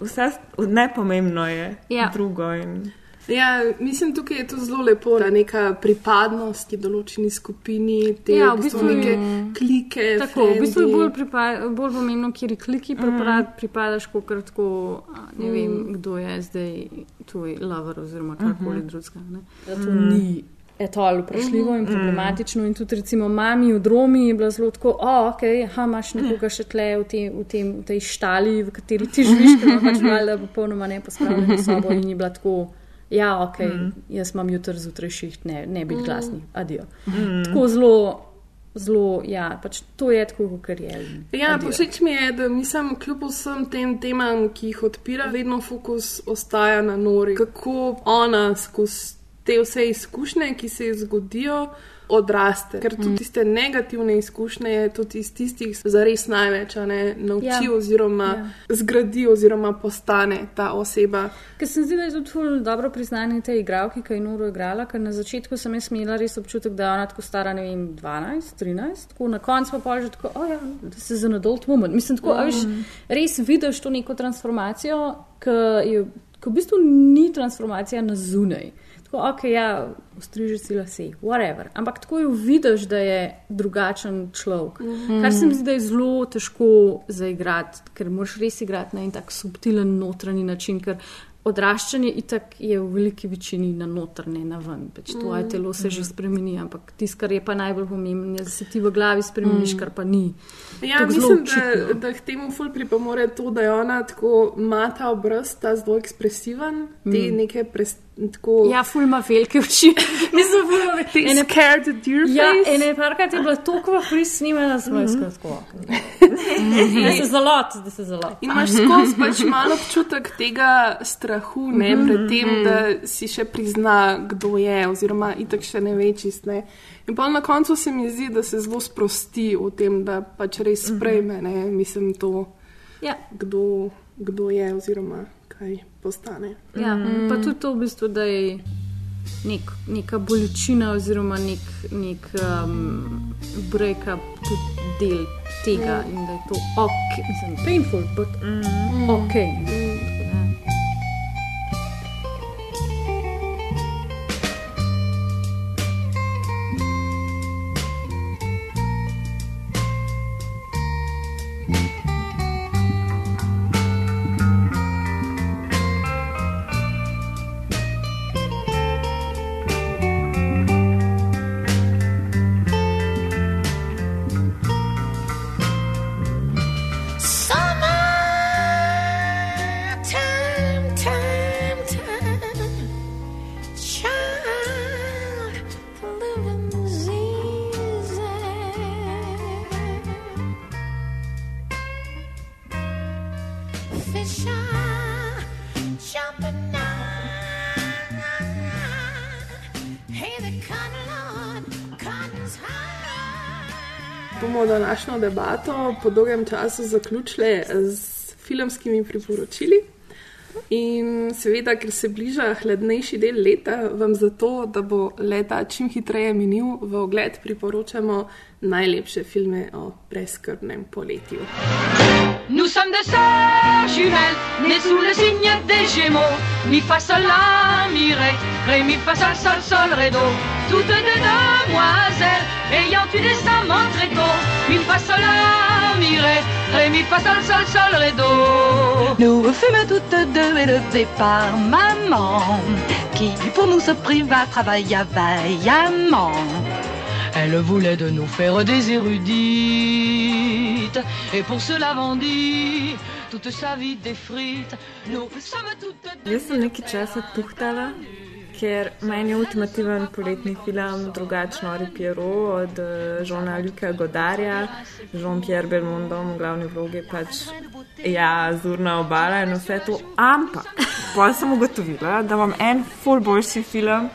vse nepomembno je Ja. drugo. In... Ja, mislim, tukaj je to zelo lepo, da neka pripadnost ki določeni skupini, te Ja, v bistvu neke klike. Tako, v bistvu je bolj, pripa, bolj pomembno, kjer kliki pripra, pripadaš, kot kar tako, a, ne Mm. vem, kdo je zdaj tvoj lover oziroma karkoli Mhm. drugega. ne. Da to Mm. ni etol vprašljivo in Mhm. problematično. In tudi, recimo, mami v Romi je bila zelo tako, o, ok, aha, imaš nekoga še tle v, te, v, tem, v tej štali, v kateri ti živiš, ker ima pač valjda popolnoma nepospravljeno sobo in je bila tako. Ja, ok, Mm. jaz imam jutri zjutraj šiht, ne, ne biti Mm. glasni, adijo. Mm. Tako zelo, zelo, ja, pač to je tako, kot je. Ja, všeč mi je, da mislim, kljub vsem tem temam, ki jih odpira, vedno fokus ostaja na nori. Kako ona skozi te vse izkušnje, ki se ji zgodijo, odraste. Ker tudi Mm. tiste negativne izkušnje je tudi iz tistih zares največ, ne nauči Ja. oziroma Ja. zgradi oziroma postane ta oseba. Ker se mi zdi, da je tudi ful dobro priznanje te igralke, ki je Noro igrala, ker na začetku sem jaz imela res občutek, da je ona tako stara, ne vem, 12, 13, tako na koncu pa pol že tako, oh ja, da se za an adult woman. Mislim, tako, a veš, res vidiš to neko transformacijo, ki je, ki v bistvu ni transformacija na zunaj. Tako, ok, ja, ostriži si lase, whatever. Ampak tako jo vidiš, da je drugačen človek. Mhm. Kar se mi zdi, da je zelo težko zaigrati, ker moraš res igrati na en tak subtilen notranji način, ker odraščanje itak je v veliki večini na notrne, na ven. Pač tvoje Mhm. telo se že spremeni, ampak tisto, kar je pa najbolj pomembno, je, da se ti v glavi spremeniš, Mm. kar pa ni. Ja, zelo mislim, da, da k temu ful pripomore to, da je ona tako ima ta obraz, ta zelo ekspresiven, te Mm. neke pres, tako. Ja, ful ima velike oči. Mislim, ful ima Te ene- scared deer Ja, face. ene parkrat je bila toliko fris snimana, da smo Mhm. jaz tako. This is a lot, this is a lot. In imaš skozi pač malo občutek tega strahu, ne, Mhm, pred tem, mhm. da si še prizna, kdo je, oziroma itak še ne ve čist. Ne. In pa na koncu se mi zdi, da se zelo sprosti v tem, da pač res sprejme, ne, mislim, to, Ja. kdo, kdo je, oziroma kaj postane. Ja, Mm. pa tudi to v bistvu, da je nek, neka bolečina oziroma nek, nek um, break-up tudi del tega in da je to ok, mislim, painful, but mm. ok. Summertime, današnjo debato po dolgem času zaključili z filmskimi priporočili. In seveda, ker se bliža hladnejši del leta, vam zato, da bo leta čim hitreje minil, v ogled priporočamo najlepše filme o brezskrbnem poletju. Nous sommes des sœurs jumelles, nées sous le signe des Gémeaux. Mi fa sol la mi ré, ré mi fa sol sol sol ré do. Toutes deux demoiselles, ayant eu des amants très tôt. Fa sol la mi ré, ré mi fa sol sol sol ré do. Nous fûmes toutes deux élevées par maman, qui pour nous se priva travailla vaillamment. Elle voulait de nous faire des érudites, et pour cela vendit toute sa vie des frites. Nous sommes toutes deux. Ker meni je ultimativen poletni film drugačno Ripiero od uh, Žona Luka Godarja, Jean-Pierre Belmondom v glavni vlogi pač ja, Zurna obala in vse to. Ampak pa sem ugotovila, da imam en full boljši film,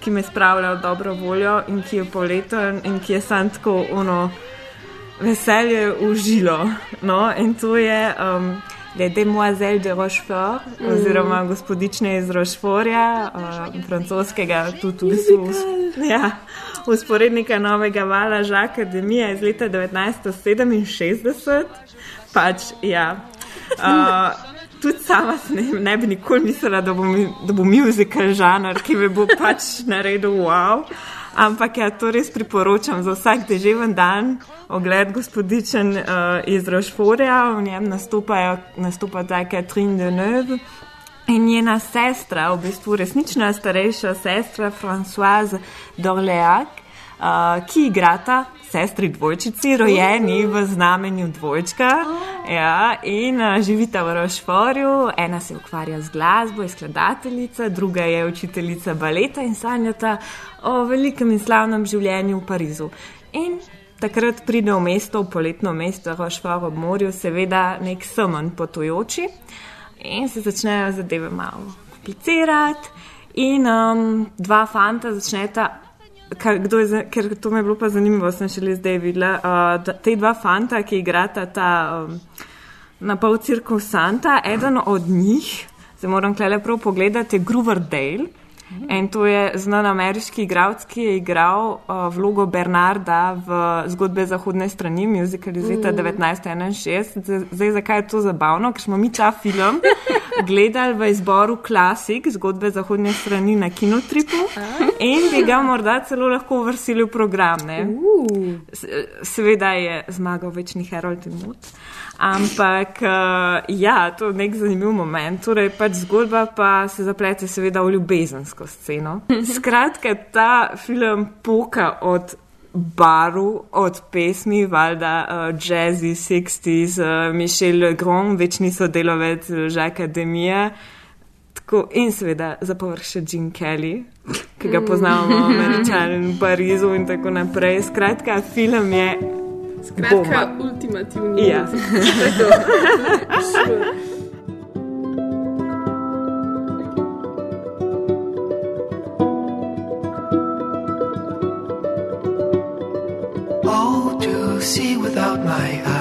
ki me spravlja v dobro voljo in ki je poleten in ki je sam tako ono veselje užilo. No, in to je um, Le Demoiselle de Rochefort, Mm. oziroma gospodične iz Rocheforja, uh, francoskega, tudi v bistvu ja, usporednika novega vala Žaka Demija iz leta 1967. Pač, ja. Uh, tudi sama ne, ne bi nikoli mislila, da bo, mi- da bo muzikal žanr, ki me bo pač naredil wow. Ampak ja, to res priporočam za vsak deževen dan. Ogled gospodičen uh, iz Rošforja, v njem nastopajo, nastopa ta Catherine Deneuve in njena sestra, v bistvu resnična starejša sestra Françoise d'Orléac, uh, ki igrata sestri dvojčici, rojeni v znamenju dvojčka. Ja, in uh, živita v Rošforju, ena se ukvarja z glasbo, je skladateljica, druga je učiteljica baleta in sanjata o velikem in slavnem življenju v Parizu. In takrat pride v mesto, v poletno mesto Rošfor ob morju, seveda nek semen potujoči in se začnejo zadeve malo komplicirati. In um, dva fanta začneta, kar, kdo je, za- ker to me je bilo pa zanimivo, sem šele zdaj videla. Uh, te dva fanta, ki igrata ta um, na pol cirkusanta, eden od njih, se moram klele prav pogledati, je Groover Dale. In to je znan ameriški igralec, ki je igral uh, vlogo Bernarda v zgodbe Zahodne strani, muzikal iz leta Mm. 1961. Zdaj, zakaj je to zabavno? Ker smo mi ta film gledali v izboru klasik zgodbe Zahodne strani na kinotripu in bi ga morda celo lahko uvrstili v program. ne. S- Seveda je zmagal večni Harold in Mood. Ampak uh, ja, to je nek zanimiv moment. Torej, pač zgodba pa se zaplete seveda v ljubezensko sceno. Skratka, ta film poka od baru, od pesmi, valjda uh, jazzy, 60s, uh, Michel Legrand, večni sodelovec Žaka Demija. Tako, in seveda za povrh še Jim Kelly, ki ga poznamo, v Parizu in tako naprej. Skratka, film je. Skratka, bomba. ultimativni. Ja. muzik. Sure. Oh, to see without my eyes.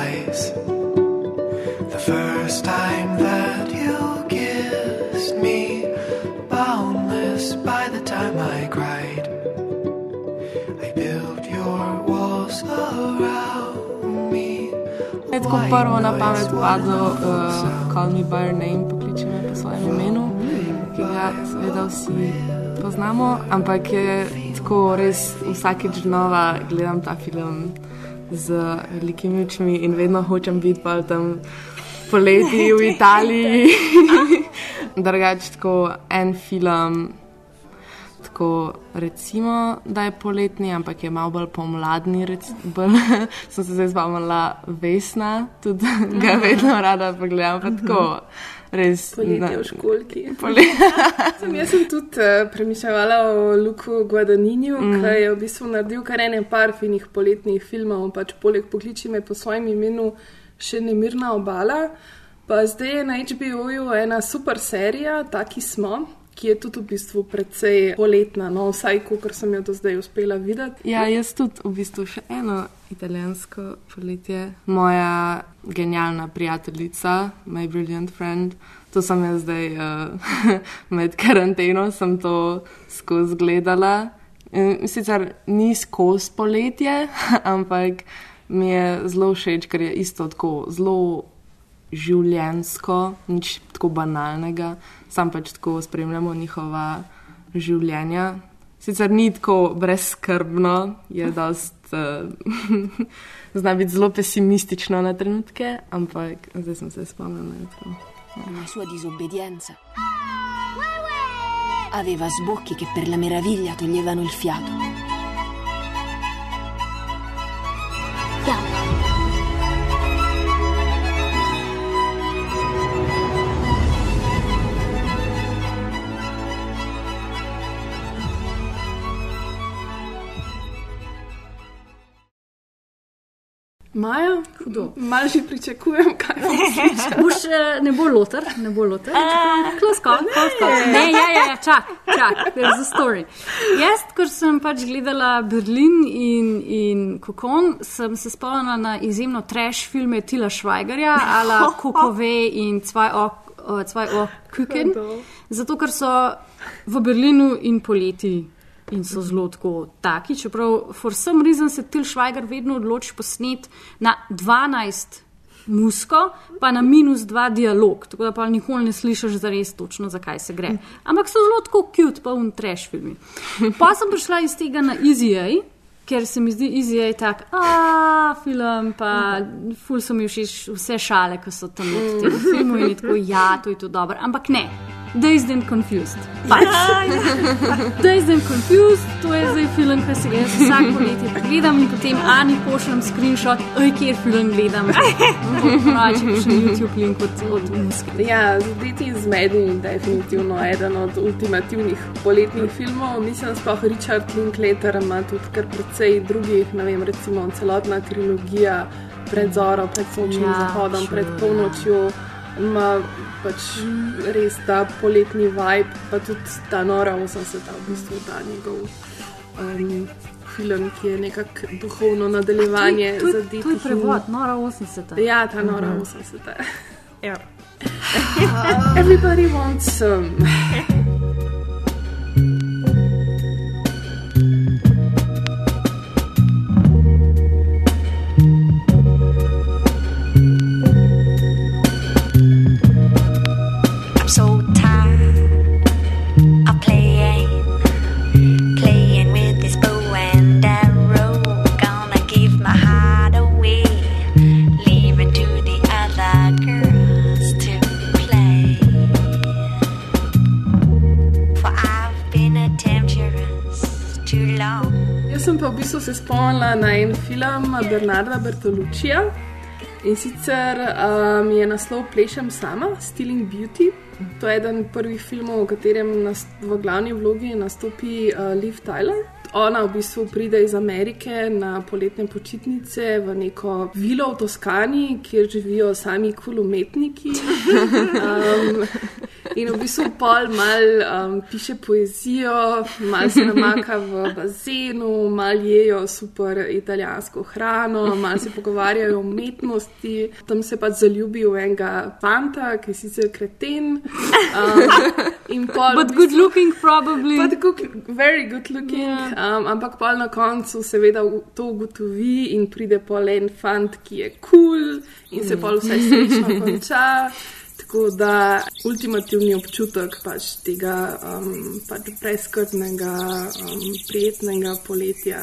Tako prvo na pamet padlo, uh, Call Me By Your Name, pokliči me po svojem imenu, ki ga seveda vsi poznamo, ampak je tako res vsakeč znova gledam ta film z velikimi očmi in vedno hočem biti pa tam poleti v Italiji. Drugač tako en film. Tako recimo, da je poletni, ampak je malo bolj pomladni. rec- Bolj, sem se zdaj spomnila Vesna, tudi ga vedno rada pogledam. Pa tako, res. Poletje v školki. Poletje. Sem, jaz sem tudi uh, premišljala o Luku Guadagninu, mm. Mhm. ki je v bistvu naredil kar ene par finih poletnih filmov, pač poleg pokliči me po svojem imenu še Nemirna obala. Pa zdaj je na HBO-ju ena super serija, Taki smo, ki je tudi v bistvu precej poletna, no vsaj kot sem jo do zdaj uspela videti. Ja, jaz tudi v bistvu še eno italijansko poletje. Moja genialna prijateljica, My Brilliant Friend, to sem jaz zdaj uh, med karanteno, sem to skozi gledala. In Sicer ni skozi poletje, ampak mi je zelo všeč, ker je isto tako zelo življensko, nič tako banalnega, sam pač tako spremljamo njihova življenja. Sicer ni tako brezskrbno, je dost, uh, zna biti zelo pesimistično na trenutke, ampak zdaj sem se spomnila. Una sua disobbedienza. Aveva sbocchi che per la meraviglia toglievano il fiato. Maja, malo že pričakujem, kaj bo slišal. Boš, eh, ne bo loter, ne bo loter. Klosko, klosko. Ne, ja, ja, ja, čak, čak, there's a story. Jaz, ker sem pač gledala Berlin in, in Kokon, sem se spomnila na izjemno trash filme Tila Schweigerja, ala Kokove in Zwei Ok, uh, Zwei Ok Küken. Zato, ker so v Berlinu in poleti in so zelo tako taki, čeprav for some reason se Til Schweiger vedno odloči posnet na 12 musko, pa na minus 2 dialog, tako da pa nikoli ne slišiš zares točno, zakaj se gre. Ampak so zelo tako cute, pa un trash filmi. Pa sem prišla iz tega na Easy A. Ker se mi zdi Easy tak, a film, pa ful so mi všeč vse šale, ki so tam v tem filmu in je tako, ja, to je to dobro. Ampak ne, Dazed and Confused. Pač. Dazed and Confused, to je zdaj film, ki se ga jaz vsako poletje pogledam in potem Ani pošljem screenshot, oj, kjer film gledam. Pač še YouTube link od, od muske. Ja, Zdeti zmedni je definitivno eden od ultimativnih poletnih filmov. Mislim, sploh Richard Linklater ima tudi kar precej drugih, ne vem, recimo celotna trilogija pred zoro, pred sončnim Ja, ja, zahodom, pred ja. Ima pač res ta poletni vibe, pa tudi ta nora 80, v bistvu ta njegov um, film, ki je nekako duhovno nadaljevanje To je- zadetih To je in- prevod, nora 80. Ja, ta nora Mhm. 80. Ja. Everybody wants some. I'm se spomnila na en film Bernarda Bertolučija in sicer um, je naslov Plešem sama, Stealing Beauty. To je eden prvih filmov, v katerem nas, v glavni vlogi nastopi uh, Liv Tyler. Ona v bistvu pride iz Amerike na poletne počitnice v neko vilo v Toskani, kjer živijo sami kul umetniki. Um, in v bistvu pol mal um, piše poezijo, mal se namaka v bazenu, mal jejo super italijansko hrano, mal se pogovarjajo o umetnosti. Tam se pač zaljubi v enega fanta, ki je sicer kreten. Um, pol But v good looking, probably. But good, very good looking. Yeah. Um, ampak pa na koncu seveda to ugotovi in pride pol en fant, ki je kul cool in se pol vse srečno konča. Tako da ultimativni občutek pač tega um, pač brezkrbnega, um, prijetnega poletja.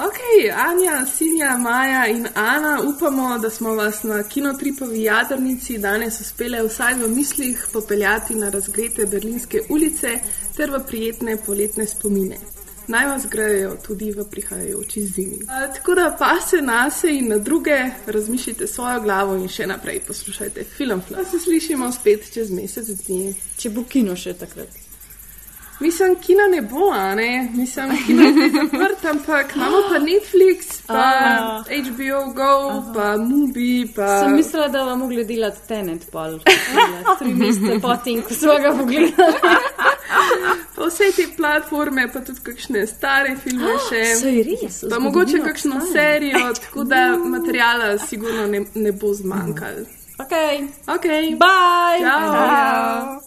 Ok, Anja, Sinja, Maja in Ana, upamo, da smo vas na kinotripovi jadrnici danes uspeli vsaj v mislih popeljati na razgrete berlinske ulice ter v prijetne poletne spomine. Naj vas grejo tudi v prihajajoči zimi. A, tako da pa se nase in na druge, razmišljite svojo glavo in še naprej poslušajte film. Pa se slišimo spet čez mesec dni. Če bo kino še takrat. Mislim, kina ne bo, ne? Mislim, kina je zaprt, ampak imamo pa Netflix, pa A. HBO Go, pa Mubi, pa... Sem mislila, da mogli delati tenet pol. Tri mesece potem, ko smo ga pogledali. Pa vse te platforme, pa tudi kakšne stare filme še. saj res, Pa mogoče kakšno obstaja. serijo, tako da materijala sigurno ne, ne bo zmanjkalo. Ok. Ok. Bye. Ciao. Ciao.